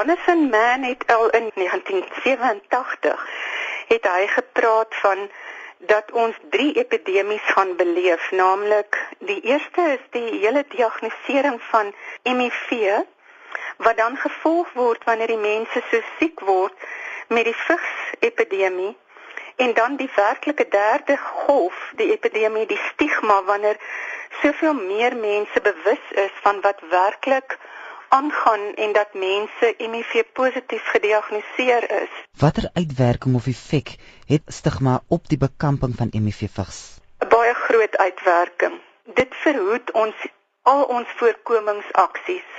Jonathan Mann het al in 1987 het hy gepraat van dat ons drie epidemies gaan beleef, naamlik die eerste is die hele diagnostisering van HIV wat dan gevolg word wanneer die mense so siek word met die vigsepidemie en dan die werklike derde golf, die epidemie, die stigma wanneer soveel meer mense bewus is van wat werklik aangaan en dat mense HIV positief gediagnoseer is. Watter uitwerking of effek het stigma op die bekamping van HIV vigs? 'n Baie groot uitwerking. Dit verhoed ons al ons voorkomingsaksies.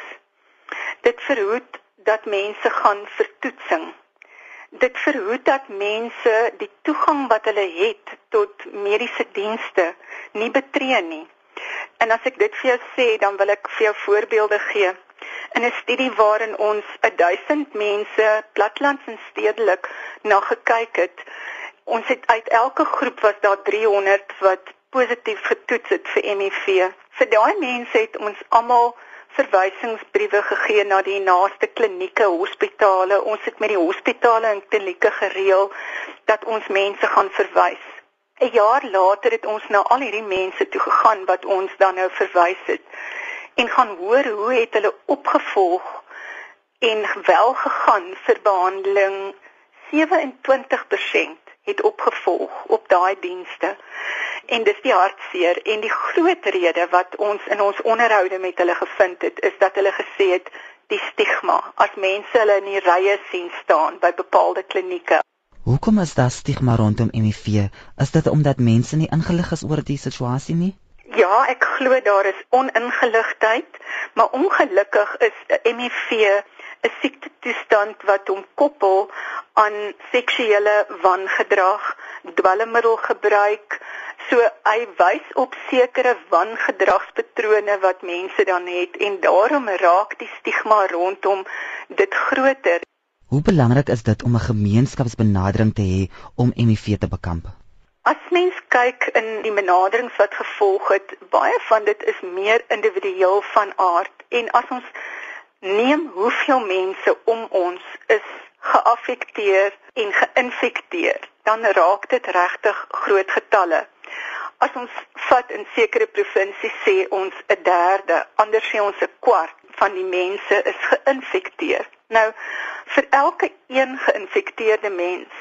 Dit verhoed dat mense gaan vir toetsing. Dit verhoed dat mense die toegang wat hulle het tot mediese dienste nie betree nie. En as ek dit vir jou sê, dan wil ek vir jou voorbeelde gee in 'n studie waarin ons 1000 mense platlands en stedelik na gekyk het. Ons het uit elke groep was daar 300 wat positief getoets het vir HIV. Vir daai mense het ons almal verwysingsbriewe gegee na die naaste klinieke, hospitale. Ons het met die hospitale en klinieke gereël dat ons mense gaan verwys. 'n Jaar later het ons na al hierdie mense toe gegaan wat ons dan nou verwys het en gaan hoor hoe het hulle opgevolg en wel gegaan vir behandeling 27% het opgevolg op daai dienste en dis die hartseer en die groot rede wat ons in ons onderhoude met hulle gevind het is dat hulle gesê het die stigma as mense hulle in die rye sien staan by bepaalde klinieke Hoekom is daar stigma rondom HIV? Is dit omdat mense nie ingelig is oor die situasie nie? Ja, ek glo daar is oningeligtheid, maar ongelukkig is HIV 'n siekte toestand wat hom koppel aan seksuele wangedrag, dwelmmiddelgebruik. So hy wys op sekere wangedragspatrone wat mense dan het en daarom raak die stigma rondom dit groter. Hoe belangrik is dit om 'n gemeenskapsbenadering te hê om HIV te bekamp? Mens kyk in die benaderings wat gevolg het, baie van dit is meer individueel van aard en as ons neem hoeveel mense om ons is geaffekteer en geïnfekteer, dan raak dit regtig groot getalle. As ons vat in sekere provinsies sê ons 'n derde, ander sê ons 'n kwart van die mense is geïnfekteer. Nou vir elke een geïnfekteerde mens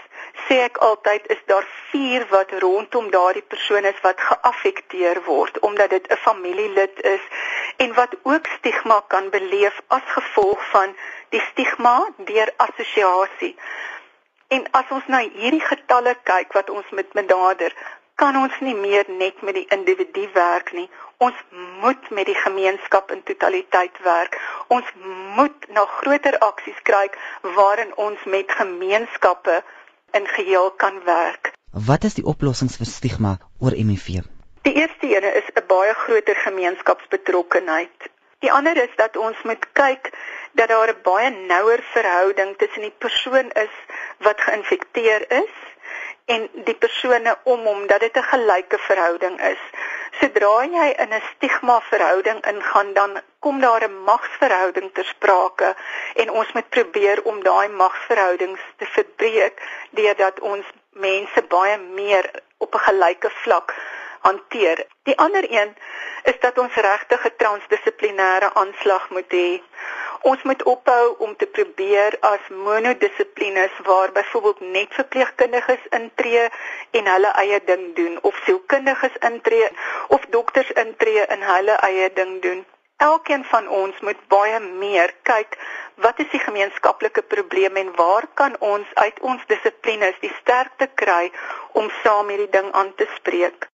sê ek altyd is daar 4 wat rondom daardie persoon is wat geaffekteer word omdat dit 'n familielid is en wat ook stigma kan beleef as gevolg van die stigma deur assosiasie. En as ons na hierdie getalle kyk wat ons met benader, kan ons nie meer net met die individu werk nie. Ons moet met die gemeenskap in totaliteit werk. Ons moet na groter aksies kyk waarin ons met gemeenskappe in geheel kan werk. Wat is die oplossings vir stigma oor HIV? Die eerste ene is 'n baie groter gemeenskapsbetrokkenheid. Die ander is dat ons moet kyk dat daar 'n baie nouer verhouding tussen die persoon is wat geïnfekteer is en die persone om hom dat dit 'n gelyke verhouding is. Sodra jy in 'n stigma verhouding ingaan, dan kom daar 'n magsverhouding ter sprake en ons moet probeer om daai magsverhoudings te verbreek deurdat ons mense baie meer op 'n gelyke vlak hanteer. Die ander een is dat ons regtig 'n transdissiplinêre aanslag moet hê. Ons moet ophou om te probeer as monodissiplines waar byvoorbeeld net verpleegkundiges intree en hulle eie ding doen of sielkundiges intree of dokters intree en hulle eie ding doen. Elkeen van ons moet baie meer kyk wat is die gemeenskaplike probleem en waar kan ons uit ons dissiplines die sterkte kry om saam hierdie ding aan te spreek.